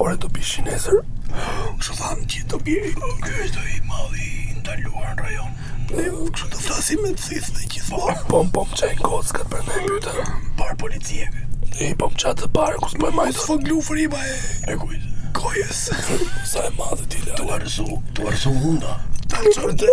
Ore do bish i nesër Kështu thamë që do bjeri Ky është do i mali ndaluar në rajon Ne u kështu do flasim me të thithë dhe gjithë Por po më po më qajnë kocka për me byta Parë policie E po më qatë të parë ku s'për majtë Së glu frima e E kujtë Kojes Sa e madhe t'i lërë Tu arësu Tu arësu hunda Ta qërë të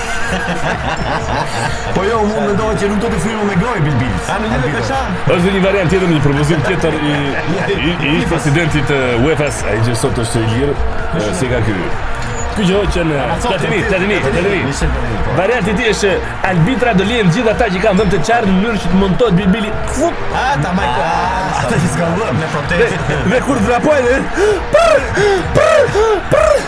Po jo, unë mendova që nuk do të fryrë me gojë Bilbil. A në një pesha? Është një variant tjetër, një propozim tjetër i i i presidentit të UEFA-s, ai që sot është i lirë, si ka ky. Ky që hoqën, Platini, Platini, Platini. Varianti i tij është arbitra do lihen gjithë ata që kanë dhëmbë të çarë në mënyrë që të montohet bilbili. Fup. A ta më ka. Ata që s'kanë vënë me protezë. Dhe kur vrapojnë.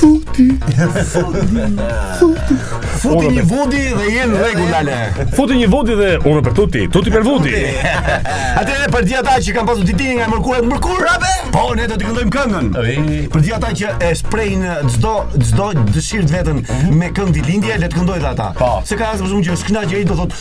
Futi. Futi. Futi një vudi dhe je në rregull fare. Futi një vudi dhe unë për tuti, tuti për vudi. Atëherë për gjithë ata që kanë pasur ditëlindjen nga e mërkura te e mërkura be. Po ne do të këndojmë këngën. Për gjithë ata që e shprehin çdo çdo dëshirë të veten me këngë ditëlindje, le të këndojë ata. Po. Se ka as për shkak që është kënaqë ai do thotë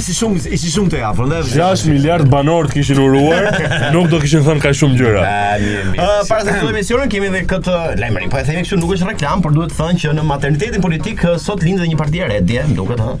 Ishin shumë, ishin shumë të afërt, ndaj. 6 miliardë banorë të kishin uruar, nuk do kishin thënë kaq shumë gjëra. Ah, para se të fillojmë emisionin, kemi edhe këtë lajmërim. Po e themi kështu, nuk është reklamë, por duhet thënë që në maternitetin politik sot lindi një parti e re, duket, ha.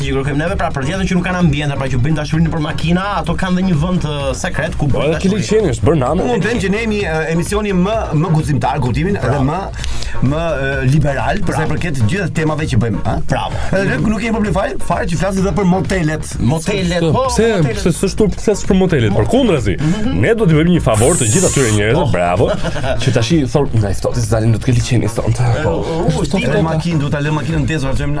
Që kërkojmë neve pra për gjithë ata që nuk kanë ambient apo që bëjnë dashuri nëpër makina, ata kanë dhe një vend sekret ku bëjnë. Po edhe ke liqeni është bërë nami. Unë them që ne jemi emisioni më më guximtar në kuptimin pra dhe më më liberal për sa i përket të gjitha temave që bëjmë, ha? Bravo. Edhe nuk kemi problem fare, fare që flasim edhe për motelet. Motelet. Po, pse pse, s'është turp të flasësh për motelet? Përkundrazi, mhm. ne do t'u bëjmë një favor të gjithë atyre njerëzve, po. bravo, që tashi thonë, nga i ftohti s'dalin dot ke liqeni, thonë. Po, u, ti makinë do ta lë makinën ndezur, vazhdojmë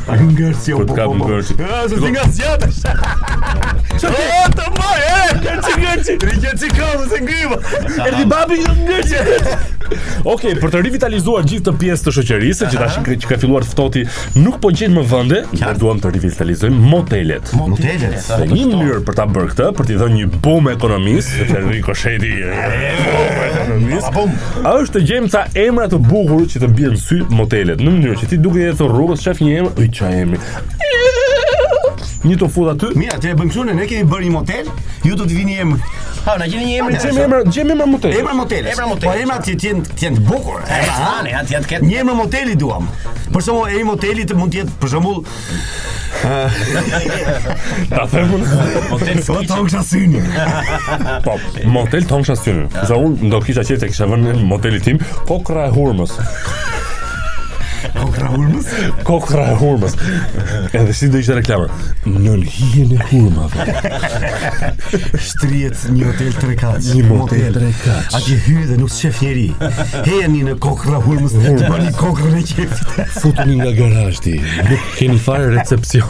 Ta kam ngërë po, po, po. Po të kam A, se si nga zjatë është. Që të e të ma, e, ngërë ngërë Rikja që ka, më se ngriva. Erdhi babi një ngërë që. Ok, për të rivitalizuar gjithë atë pjesë të shoqerisë, që tash që ka filluar të ftohti, nuk po gjen më vende, ne duam të rivitalizojmë motelet. Motelet. Dhe një mënyrë për ta bërë këtë, për t'i dhënë një bum ekonomisë, sepse rikosheti i Ekonomisë. Bum. Është të gjejmë ca emra të bukur që të bien në sy motelet Në mënyrë që ti duke ecur rrugës shef një emër, uj ça emri, hy të futem aty Mirë, atëherë bëjmë kështu, ne- ne kemi bërë një motel, ju do të vini emër. Ha, na gjeni një emër. Gjejmë emra, gjejmë emra motelesh Emra motele. Emra motele. Po emrat që të jenë të jenë të bukur. Emra, ha, ne atë janë të ketë. Një emër moteli duam. Për shembull, emri i motelit mund të jetë për shembull Ta them unë. Motel Motel Skiç. Tongsha syni. Po, motel Tongsha Syni. Sa unë do kisha qejf të kisha vënë motelit tim Kokra e Hurmës. Kokra Hurmës. Kokra e Hurmës. Edhe si do ishte reklama. Nën hijen e hurmave. Shtrihet një hotel tre katsh. Një motel tre katsh. Atje hy dhe nuk shef njeri. Ejani në Kokra Hurmës të bëni kokrën e qejfit. Futuni nga garazhi, nuk keni fare recepcion.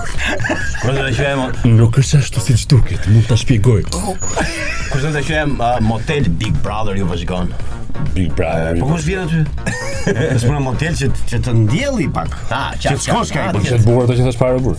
Ku do të shkojmë. Nuk është ashtu siç duket, mund ta shpjegoj. Ku do të shkojmë motel Big Brother ju vëzhgon. Big Brother. Po kush vjen aty? Është një motel që që të ndjelli pak. Ah, që të shkosh ka. Është bukur ato që thashë para burr.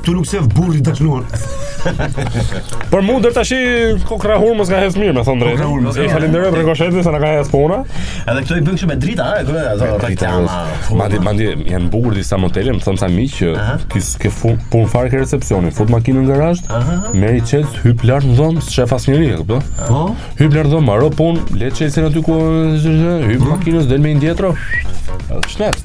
Ktu nuk sjell burri të çnuar. Për mu tash kokra hurmës na ec mirë, më thon drejtë. E falenderoj për koshetin se na ka ec puna. Edhe këto i bën kështu me drita, a e kupton ato reklama. Mandi Mandi janë bukur disa motele, më thon ca miq që ti s'ke punë fare ke recepsioni, fut makinën në garazh, merr çelës, hyp lart në dhomë, s'shef asnjeri, e kupton? Po. Hyp lart në dhomë, maron punë, le çelsin aty ku hyp mhm. makinës, del me një tjetër. Shnet.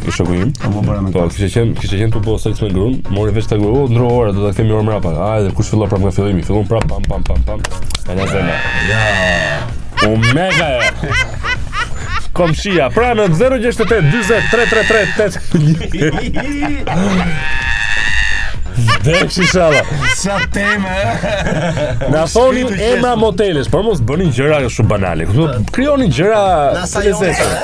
i shoku im. Po po bëra me. Po kishte qenë, kishte qenë tu bo seks me gruan, mori vesh kjo gruja, oh, ndro ora, do ta kemi orë mbrapa. Hajde, kush fillon prapë nga fillimi? Fillon prapë pam pam pam pam. E na zënë. Ja. O mega. Komshia, pra në 068 40 333 Dek si shala. Sa tema. Eh? Na thoni emra motelesh, por mos bëni gjëra kështu banale. Kështu krijoni gjëra të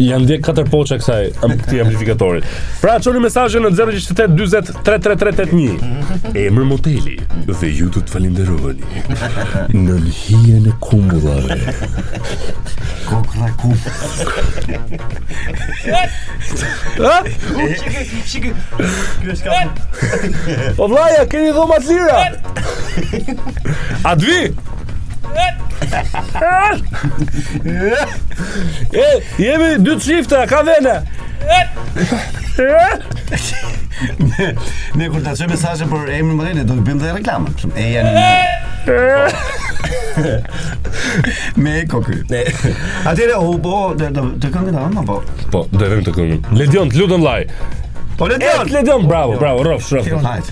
Ja ndez katër poça kësaj këtij amplifikatorit. Pra çoni mesazhin në 068 40 33381. Emër moteli dhe ju do të falënderoheni. Nën hijen e kumbullave. Kokra ku. Ha? Shikë, Kjo është ka. O vllaja, keni dhoma të lira. A dvi? E, jemi dy çifte, ka vene. Ne, ne kur të çojnë mesazhin për emrin më ne do të bëjmë dhe reklamë. Shumë e janë. Me eko ky. Atëre u po të të, të këngë ta apo? Po, do e vëmë të këngën. Ledion, të lutem vllai. Po le të Et Ledion, bravo, bravo, rrofsh, rrofsh. Hajt.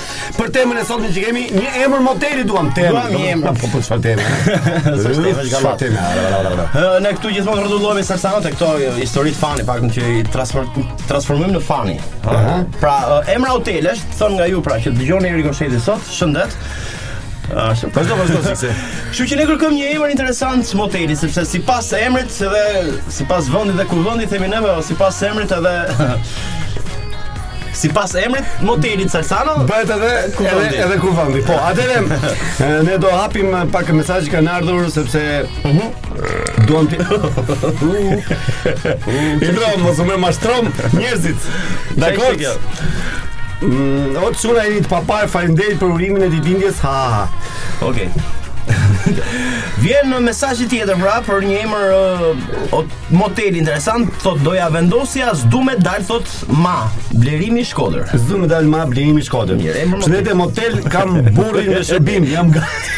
Për temën e sotme që kemi një emër moteli duam temë. Duam një emër. Po për çfarë temë? Çfarë temë çfarë temë. Ne këtu gjithmonë rrotullohemi sa sa te këto histori të fani pak që i transformojmë në fani. Aha. Pra emra hotelesh thonë nga ju pra që dëgjoni Rikoshetin sot, shëndet. Ashtu. Po do vazhdo sikse. Kështu që ne kërkojmë një emër interesant moteli, sepse sipas emrit dhe sipas vendit dhe kuvendit themi ne, sipas emrit edhe sipas emrit motelit Salsano bëhet edhe edhe edhe kuvendi. Po, atëre ne do hapim pak mesazhe që kanë ardhur sepse mhm. duam të t'i lexojmë, mos i mashtrojmë njerëzit. Dakor. Mm, o çuna jeni të paparë, faleminderit për urimin e ditëlindjes, ha, ha. Okej. Okay. Vjen një mesazh tjetër pra për një emër uh, moteli interesant, thotë do ia vendosja, s'du me dal, thotë Ma, Blerimi Shkodër. S'du me dal ma, Blerimi Shkodër. Mirë, emër motel. Çdete motel kam burrin me shërbim, jam gati.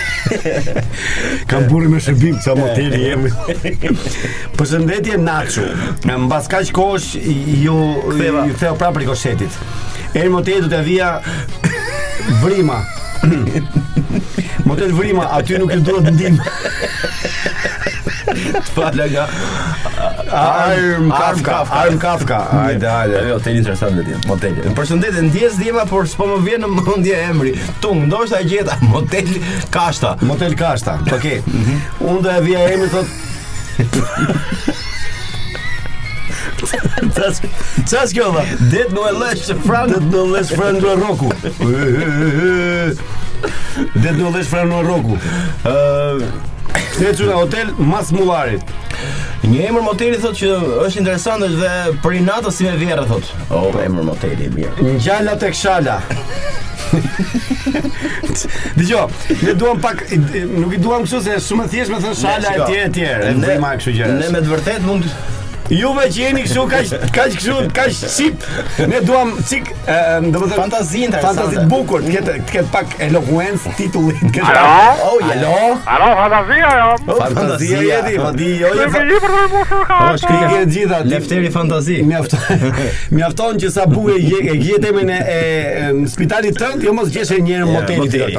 kam burrin me shërbim, ça motel emër. Përshëndetje natës. Mbas kaq kohësh iu ktheva. iu ktheva prapë rikoshetit. Emër moteli do t'ia vija Vrima. Motel Vrima, aty nuk i duhet ndihmë. Të fala nga Arm Kafka, Arm Kafka. Hajde, hajde. Ai hotel interesant vetë. Motel. Përshëndetje, ndjesë djema, por s'po më vjen në mendje emri. Tung, ndoshta e gjeta. Motel Kashta. Motel Kashta. Okej. Mhm. Unë do ia vija emrin thot Ça ishte kjo, tha? Dhjet në lesh frang Dhjet në lesh frang në roku Dhjet në lesh frang në roku Këtë e, çuna, hotel mas mularit Një emër moteli thot që është interesant është dhe për inat të sime vjehrre thot O, oh, emër moteli i mirë Ngjala te shala Dëgjo, ne duam pak Nuk i duam kështu se shumë thjesht me thënë shala etj etj. Ne më kështu gjëra. Ne me të vërtet mund Juve që jeni kështu kaq kaq kështu kaq shit. Ne duam cik, do të thotë fantazi interesante. Fantazi të bukur, të ketë të ketë pak elokuencë titulli të ketë. Alo? Oh, ja. Alo? Alo, fantazia jo. Oh, fantazia jeti, po di jo. Nuk e di për të mbushur ka. Po shkruaj të gjitha. Lefteri fantazi. Mjafton. Mjafton që sa bukur e gjete emrin e spitalit tënd, jo mos gjesh një herë moteli.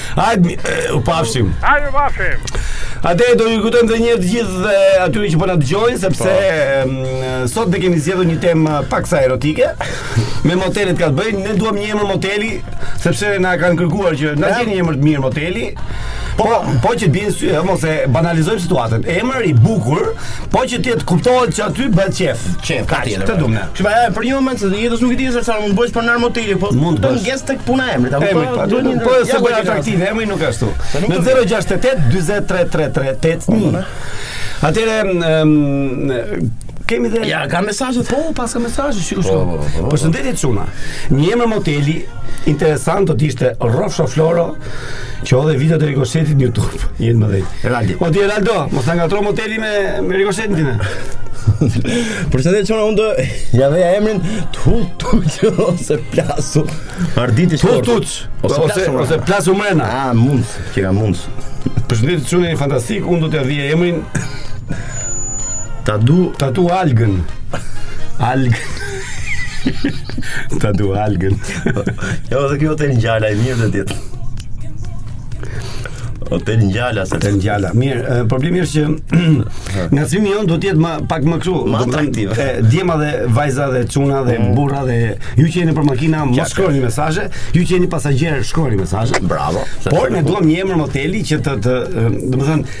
Hajde, u pafshim. Hajde, u pafshim. Atëre do ju kujtojmë edhe një herë të gjithë atyre që po na dëgjojnë sepse um, sot ne kemi zgjedhur një temë pak sa erotike. Me motelet ka të bëjë, ne duam një emër moteli sepse na kanë kërkuar që na gjeni një emër të mirë moteli. Po, po që të bjerë në sy, mos e banalizojmë situatën. Emër i bukur, Po që ti të kuptohet që aty bëhet qef. Qef, ka tjetër. Të dumë. Që vajta për një moment të jetës nuk e di se ça mund të bësh për në motel, po mund të ngecësh tek puna e emrit. Apo po, po duhet një po s'e bëre atraktiv emri nuk ashtu. Në 068 4033381. Atëre kemi dhe Ja, ka mesazhe, po, paska mesazhe, sikur po, shumë. Po, po, Përshëndetje çuna. Një emër moteli interesant do të ishte Rrofsh o Floro Që edhe video të Rikoshetit në Youtube, jeni me dhjetë. Eraldi. O ti Eraldo, mos ta ngatrro motelin me, me Rikoshetin ti më. Po çfarë çuna unë ja veja emrin tut tut ose plasu. Arditi shkurt. Tut tut ose plasu ose plasu mrena. Ah, mund, që ka mund. Përshëndetje çuna fantastik, unë do t'ja vija emrin Ta du ta du Algën. Algën. Ta du algën. Jo, dhe kjo hotel ngjala i mirë dhe dhjetë. Hotel ngjala se. Hotel ngjala. Mirë, problemi është që ngacmimi jonë duhet të jetë pak më kështu, më atraktiv. Djema dhe vajza dhe çuna dhe mm. burra dhe ju që jeni nëpër makina, mos shkruani mesazhe. Ju që jeni pasagjerë, shkruani mesazhe. Bravo. Por ne duam një emër moteli që të të, domethënë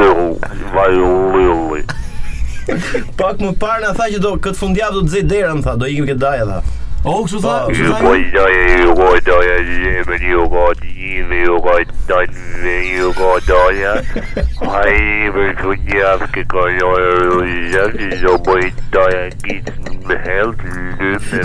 Yll, vaj ylli ylli. Pak më parë na tha që do këtë fundjavë do të zëj dera, më tha, do ikim ke daja, tha. O, oh, kështu tha, po. kështu tha. Po daje ju go daje zemën ju go dime ju go dajme ju go daje. Ai për fundjavë ke kalojë rrugë, do bëj daja gic me hellë, lymë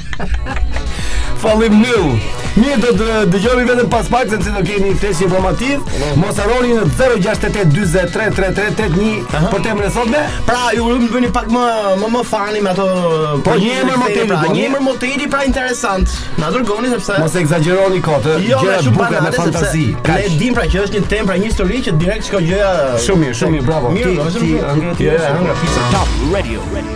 Falim yll Mirë do të dëgjohemi vetëm pas pak se do kemi një flesh informativ. Mos harroni në 0688433381 për temën e sotme. Pra ju më bëni pak më më më fani me ato po një emër moteli, pra, një emër moteli pra interesant. Na dërgoni sepse mos ekzagjeroni kot, eh, jo, gjëra shumë banale me fantazi. Ta dim pra që është një temë pra një histori që direkt shkon gjëja shumë mirë, shumë mirë, bravo. Mirë, është shumë mirë. Top Radio. Radio.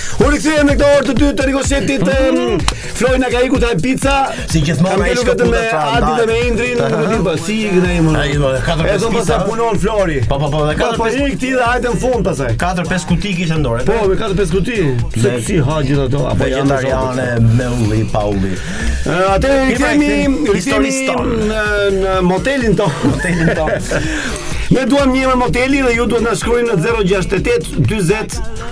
Rikthehemi në këtë orë të dytë të Rikoshetit. Flori na ka iku te pizza. Si gjithmonë ai shkoi me Adin dhe me Indrin, nuk e di po si i gjen ai më. Ai do katër pesë. Edhe pastaj punon Flori. Po po po, dhe katër po, po, pesë. Po ikti dhe hajde në fund pastaj. Katër pesë kuti kishte në dorë. Po, me katër pesë kuti. Se si ha gjithë ato apo janë vegetariane me ulli pa ulli. Atë e kemi histori në motelin ton, motelin ton. Ne duam një emër moteli dhe ju duhet na shkruani në 068 40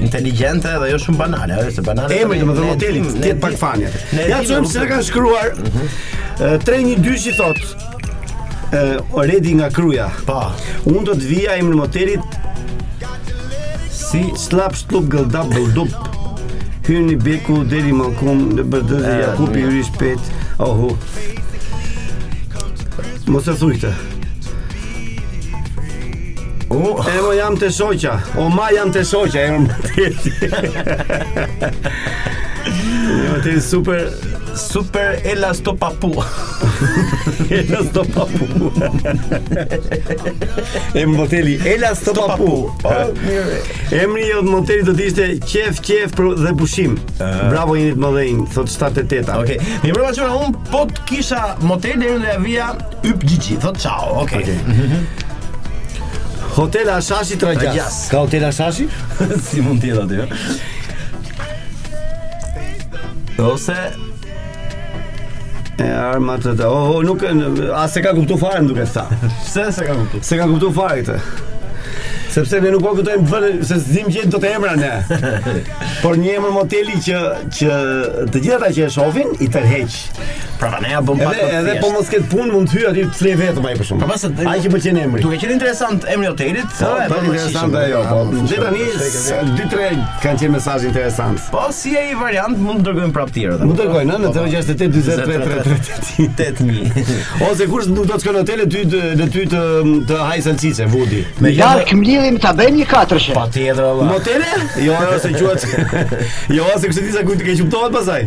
inteligjente dhe jo shumë banale, jo, se banale. Emri do të moteli, t'jetë pak fani. Ja shohim se kanë shkruar. Mhm. Tre një dyshi thot. Ë Redi nga Kruja. Po. Unë do t'i vija emrin motelit si slap slup gëldap gëldup. Hyni beku deri më kum në Bërzezë Jakupi hyri shpejt. Oho. Mos e thuj këtë. Oh. Emo jam të shoqa. O ma jam të shoqa, emo më të Emo të super Super elasto papu Elasto papu Emër moteli Elasto papu po, Emër një emër moteli do t'ishte Qef, qef për dhe pushim ah. Bravo jeni të mëdhenj Thot 78-ta Ok Mi përma që me unë Po të kisha moteli Në e vija Yp Gigi, thot ciao, ok. okay. Hotel Ashashi Tragjas. Ka Hotel Ashashi? si mund të jetë aty? Jo? Ose e armatë të oh, oh nuk a s'e ka kuptu fare më duket se pse s'e ka kuptu s'e ka kuptu fare këtë sepse ne nuk po kuptojmë vërtet se s'dimë gjithë ato emra ne por një emër moteli që që të gjithë ata që e shofin i tërheq Pra ne ja bëm pak. Edhe edhe po mos ketë punë mund të hyj aty fle vetëm ai për shkak. Po pastaj ai që i pëlqen emri. Duke qenë interesant emri i hotelit, po, edhe po interesant ajo. Po dhe tani 2-3 kanë qenë mesazhe interesante. Po si ai variant mund të dërgojnë prapë të tjerë. Mund të dërgojnë në 068 43 33 8000. Ose kush nuk do të shkon në hotel ty në ty të të haj salçiçe Wudy. Me jark mlidhim ta bëjmë një katërshë. Patjetër valla. Motele? Jo, jo, se quhet. Jo, se kështu dikujt i keqkuptohet pasaj.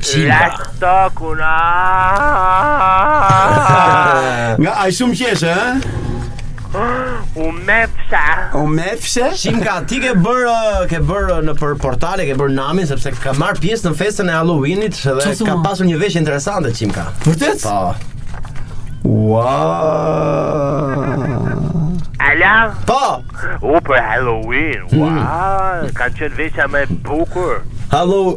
Çimka. Lek tokun aaaaaa Nga ai shumë qesh, ë? U mefsha O mefshe? Çimka, ti ke bërë, ke bërë, nëpër portale, ke bërë namin sepse ka marrë pjesë në festën e Halloweenit dhe Ça thua? ka pasur një veshje interesante Çimka. Vërtet? Po. Ua. Ala Po. U për Halloween Ua Ka qenë veshja më e bukur Hallo.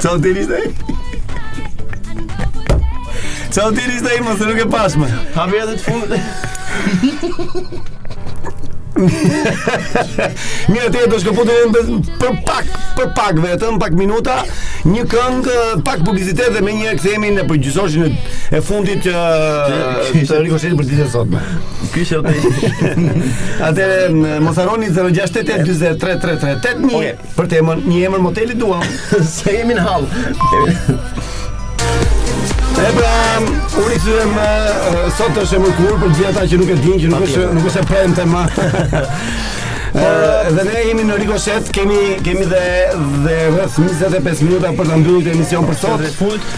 Ciao Denis Day. Ciao Denis Day, mos e nuk e pasme. Ha vjen të fundit. Mirë do shkëputemi për pak, për pak vetëm, pak minuta, një këngë, pak publicitet dhe më pas kthehemi në gjysmorëshin e fundit të, të Rikoshetit për ditën e sotme. Ky qe. Atëre mos harroni 0688433388 për një emër, një emër moteli duam. Se jemi në hall. E pra, unë e di se sot është e mërkurë për gjithë ata që nuk e dinë që nuk është nuk është e premte më. Dhe ne jemi në Rikoshet, kemi kemi edhe edhe rreth 25 minuta për ta mbyllur këtë emision për sot.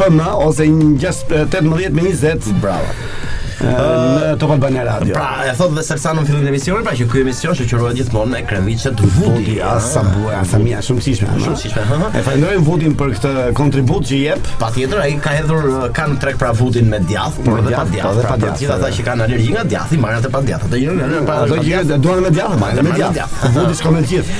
PM ose 18 me 20. Bravo. Në Top Albania Radio. Pra, e thashë dhe sërish në fillim të emisionit, pra që ky emision shoqërohet gjithmonë me kremviçe të Vudi, sa bua, sa mia, shumë shijshme. Shumë shijshme. E falenderoj Vudin për këtë kontribut që jep. Patjetër ai ka hedhur ka në treg pra Vudin me djath, por edhe pa djath. Edhe pra, pa djath. Gjithë ata që kanë alergji nga djathi, marrin atë pa djath. Ato që duan me djath, marrin me djath. Vudi shkon me djathë.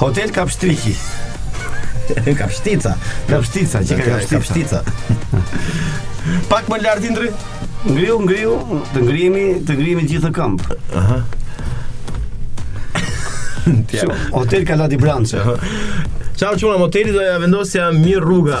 Hotel Kapshtriqi. Kapshtica. Kapshtica, që ka Kapshtica. Pak më lart Indri. Ngriu, ngriu, të ngrihemi, të ngrihemi gjithë në këmbë. Aha. Hotel Kalati Branche. Çau çuna moteli do ja vendosja mirë rruga.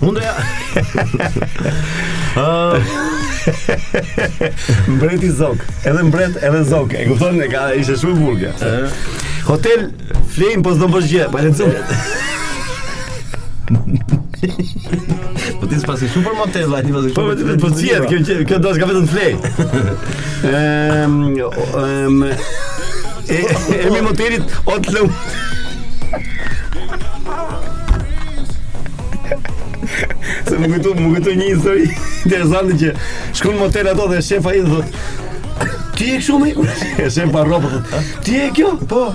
Unë doja Mbretin Zog, edhe mbret, edhe Zog. E kupton, e ka ishte shumë burgë. Hotel Flame po s'do bësh gjë, pa lexu. Po ti s'paske super motel, vajti pasi po, super. Po vetë po cihet, kjo kjo do të ka vetëm Flame. Ehm, ehm, e e me motelet o të lëm. Se më kujtu, më kujtu një histori interesante që shkon në motel ato dhe shefa i thotë Ti e kështu me i Shefa rrobë, thotë, ti e kjo? Po,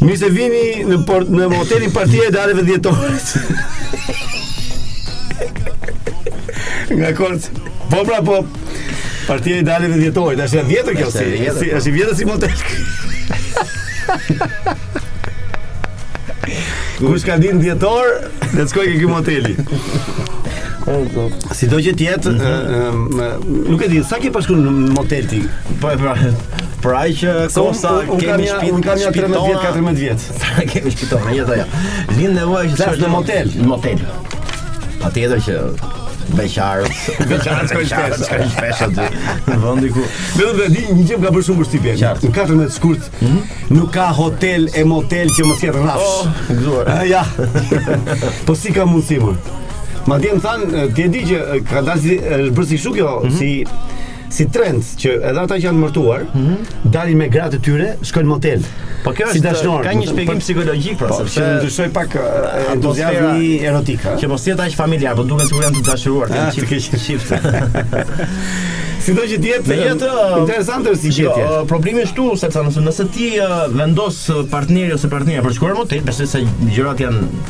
Mirë se vini në, por, në hotelin partia e 8 Dhjetorit. Nga Korça. Po pra po. Partia e 8 Dhjetorit. Është e vjetër kjo si. Është e vjetër si motel. Kush ka lind dhjetor, le të shkojë ke kjo moteli. Sido që të jetë, mm -hmm. nuk e di, sa ke pa shku në motel ti? Po e pra, Pra që kur s'e kemi shpinë, unë kam nja 13 vjet, 14 vjet. Sa kemi shpinë, një të ja. Lind nevoja që të shkosh në motel, në motel. Patjetër që beqarët, beqarët kanë shpesë, kanë shpesë aty. Në vendi ku. Më duhet të di një gjë ka bërë shumë përshtypje. Në 14 shkurt mhm. nuk ka hotel e motel që mos jetë rrafsh. Oh, gëzuar. Ah, ja. Po si ka mundësi më? Me demek thanë, ti e di që ka dalë si, është bërë si show kjo, mhm. si si trend që edhe ata që janë martuar, mm -hmm. dalin me gratë e tyre, shkojnë motel. Po kjo si është ka një shpjegim psikologjik pra, po, sepse që ndryshojë pak entuziazmi erotik. Që mos jetë aq familjar, po duken sikur janë të dashuruar, kanë ah, çift keq çift. Sido që të jetë është interesante si gjetje. Jo, uh, problemi është këtu sepse nëse ti uh, vendos uh, partneri ose partnera për të shkuar në motel, besoj se gjërat janë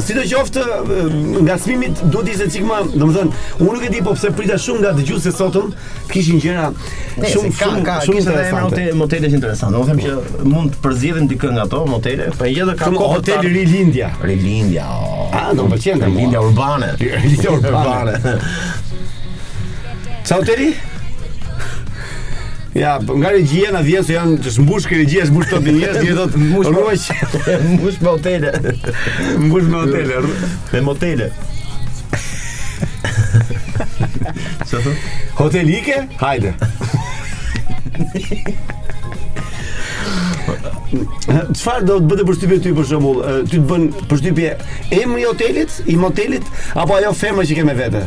Sidoqoftë, ngacmimi duhet të ishte çik më, domethënë, unë nuk e di po pse prita shumë nga dëgjuesit e sotëm, kishin gjëra shumë shumë ka, shumë interesante. Ka motele që janë interesante. Do them që mund të përzgjedhim diçka nga ato motele, po edhe do ka kohë hotel Rilindja. Rilindja. Ah, do të pëlqen Rilindja urbane. Rilindja urbane. Ciao Teri. Ja, po nga regjia na vjen se janë të mbush regjia, mbush të njerëz, ti thot mbush rruaj, mbush me hotele. Mbush me hotele. Me motele. Sa thot? Hotelike? Hajde. Çfarë do të bëte përshtypje ty për shembull? Ty të bën përshtypje emri i hotelit, i motelit apo ajo femra që ke me vete?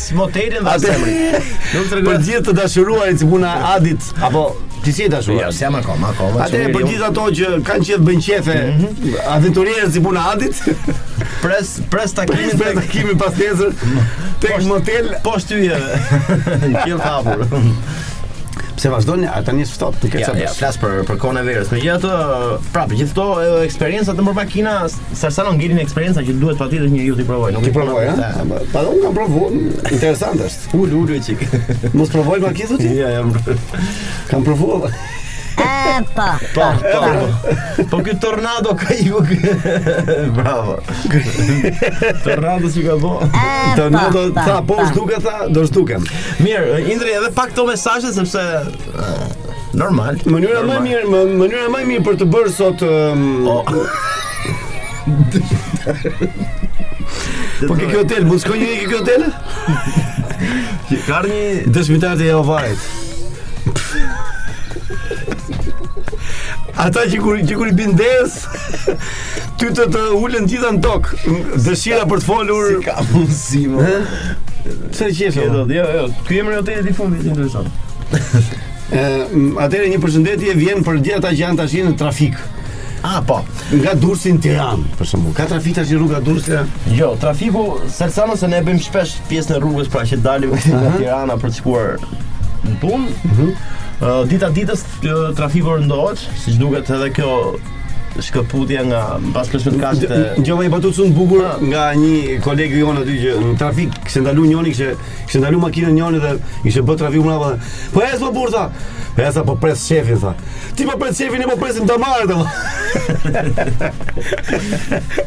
As motelin dhe as emrin. Nuk tregoj. Për gjithë të dashuruarit si puna Adit, apo Ti s'je dashuru? Jo, s'jam akoma, akoma. Atëherë për gjithë ato që kanë qejf bëjnë qefe, mm -hmm. aventurierë si puna Adit. Pres, pres takimin, pres takimin pasnesër tek motel poshtë yjeve. Qiell hapur. Pse vazhdoni a tani është ftohtë tek çfarë? Ja, ja, flas për për kohën e verës. Megjithatë, prapë gjithë këto eksperienca nëpër makina Sado ngelin eksperienca që duhet patjetër njeriu t'i provojë, nuk i provove, ha. Po unë kam provuar, interesant është. Ul, ul çik. Mos provove në makinë ti? Ja, ja. Kam provuar. Ah, pa, pa, pa. Po ky tornado ka hik. Bravo. tornado si ka bo. Ah, tornado tha po zhdukem tha, do zhduken. Mirë, Indri edhe pak këto mesazhe sepse Normal. Mënyra më e mirë, mënyra më e mirë për të bërë sot um... oh. Po ke kjo hotel, mund shkojë një ke kjo hotel? Ti ka një dëshmitar të Jehovait. Ata që kur që kur i bie n'derë, Ty të të ulen gjitha në tok. Dëshira për të folur. Si ka mundësi më. Pse qesh? Jo, jo, jo. Ky emri i hotelit i fundit interesant. Ëh, atëre një përshëndetje vjen për gjithë ata që janë tash në trafik. Ah, po. Nga Durrësi në Tiranë, për shembull. Ka trafik tash rruga Durrësit? Jo, trafiku përderisa ne bëjmë shpesh pjesën e rrugës pra që dalim nga Tirana për të shkuar në punë. Mhm. Uh, dita ditës Trafiku rëndohet, siç duket edhe kjo shkëputja nga pas kështu kashte. Dëgjova një batutë shumë bukur ah. nga një koleg i joni aty që në trafik kishte ndaluar njëri që kishte ndaluar makinën njëri dhe ishte bërë trafik mbrapa. Po ec more burrë tha. Po s'eci po pres shefin tha. Ti po pres shefin e po presin ta marrë.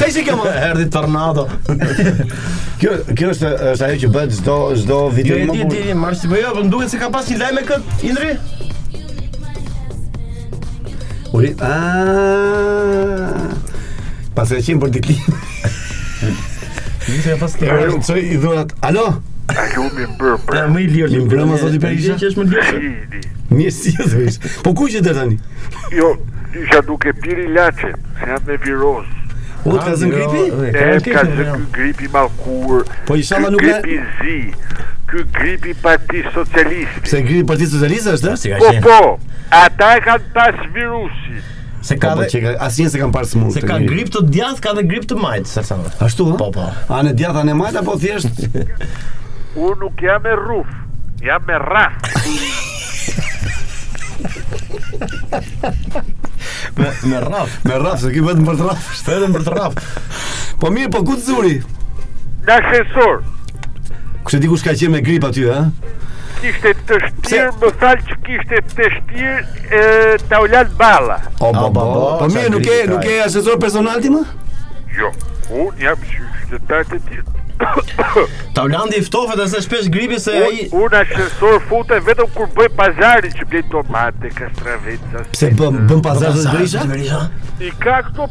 Sa ishte kjo më? Erdhi tornado. kjo kjo është është ajo që bëhet çdo çdo video më. Jo, ti ti marsi po jo, po duket se ka pas një lajm me kët Indri. Uri, a Pa se qim për dikli. Nisë pas të. Çoj i dhurat. Alo. Alo, më bër. Më i lirë, më bër. Më zoti Perisha. Që është më lirë. Mirë si e thua. Po ku qe dhe tani? Jo, isha duke pirë ilaçe, se jam me virozë. O, të ka zënë gripi? E, të ka zënë ky gripi i mallkuar. Po ishalla nuk e... Ky gripi i zi. Ky gripi i Partisë Socialiste. Se gripi i Partisë Socialiste është, e? Po, po, ata e kanë pas virusin. Se po, ka po, dhe asnjë s'e kam parë sëmurë. Se ka grip të djathtë, ka dhe grip të majtë, se sa. Ashtu ë? Po, po. Anë e djathtë, anë e majtë apo thjesht? Unë nuk jam me rrufë, jam me rraf. me me rraf, me rraf, se ky vetëm për të rraf, vetëm për të rraf. Po mirë, po ku të zuri? Në ashensor. Kush e di kush ka qenë me grip aty, ha? Kishte teshtirë, më thanë që kishte teshtirë Taulant Balla. O, po, po, po, po mirë, nuk e, nuk e ke ashensor personal ti më? Jo, unë jam qytetar i thjeshtë. Taulanti ftohet, e zë shpesh gripi se ai unë në ashensor futem vetëm kur bëj pazarin që blej domate, kastraveca. Pse bën bën pazar zoti Berisha? I ka këto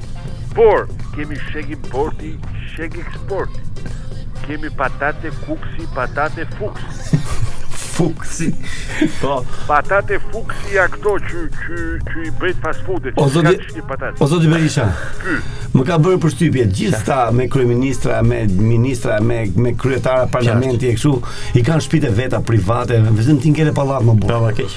Por, kemi shegë importi, shegë eksporti. Kemi patate Kukësi, patate fuksi. Fuksi. Po. Patate fuksi janë këto që që që i bëjnë fast food-et. O zoti, o zoti Berisha. Ky. Më ka bërë përshtypje gjithë këta me kryeministra, me ministra, me me kryetara parlamenti e kështu, i kanë shtëpitë e veta private, vetëm ti ngele në pallat mor burrë. Bravo keq.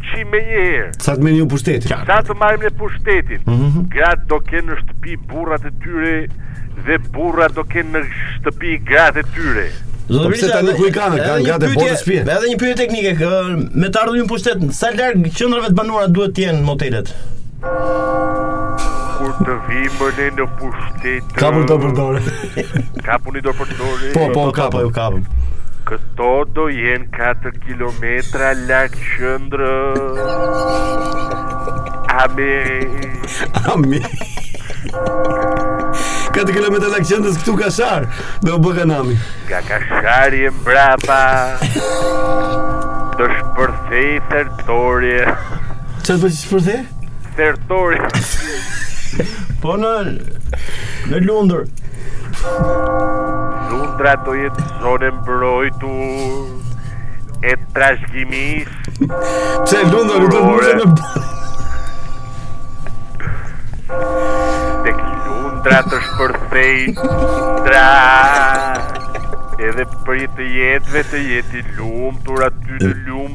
fuqi menjëherë. Sa të merrni ju pushtetin. Sa të marrim ne pushtetin. Gratë do kenë në shtëpi burrat e tyre dhe burrat do kenë në shtëpi gratë e tyre. Zoti Berisha, po tani ku i kanë? Kanë gratë e botës në shtëpi. Edhe një pyetje teknike, me të ardhur në pushtet, sa larg qendrave të banuara duhet të jenë motelet? Kur të vimë ne në pushtet. Kapur dorë për dore. Kapur dorë për dore Po, po, kapur, ju kapëm Këto do jenë 4 kilometra larg qendrës Ami Ami 4 kilometra larg qendrës këtu Kashar Do bëhet nami Nga Kashari e mbrapa Do shpërthejë thertorja Ça do të shpërthejë? Territori. Po në në lundër. Lundra do jetë zonë e mbrojtur e trashëgimisë. Pse Lundra nuk do të mundë në Tek Lundra të shpërthejë dra edhe për të jetëve të jetë i lumtur aty në lumë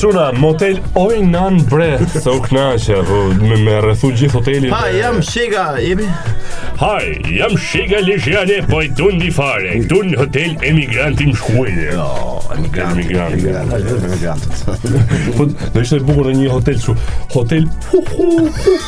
Çuna, motel oj nan bre, se u knaqe, po me me rrethu gjithë hotelin. Ha, jam shega, jemi. Haj, jam shega lejane, po i dun di fare. Këtu në hotel emigranti më shkuaj. Jo, emigrant, emigrant, emigrant, emigrant. Po, do ishte bukur në një hotel kështu. Hotel. Hu, hu, hu.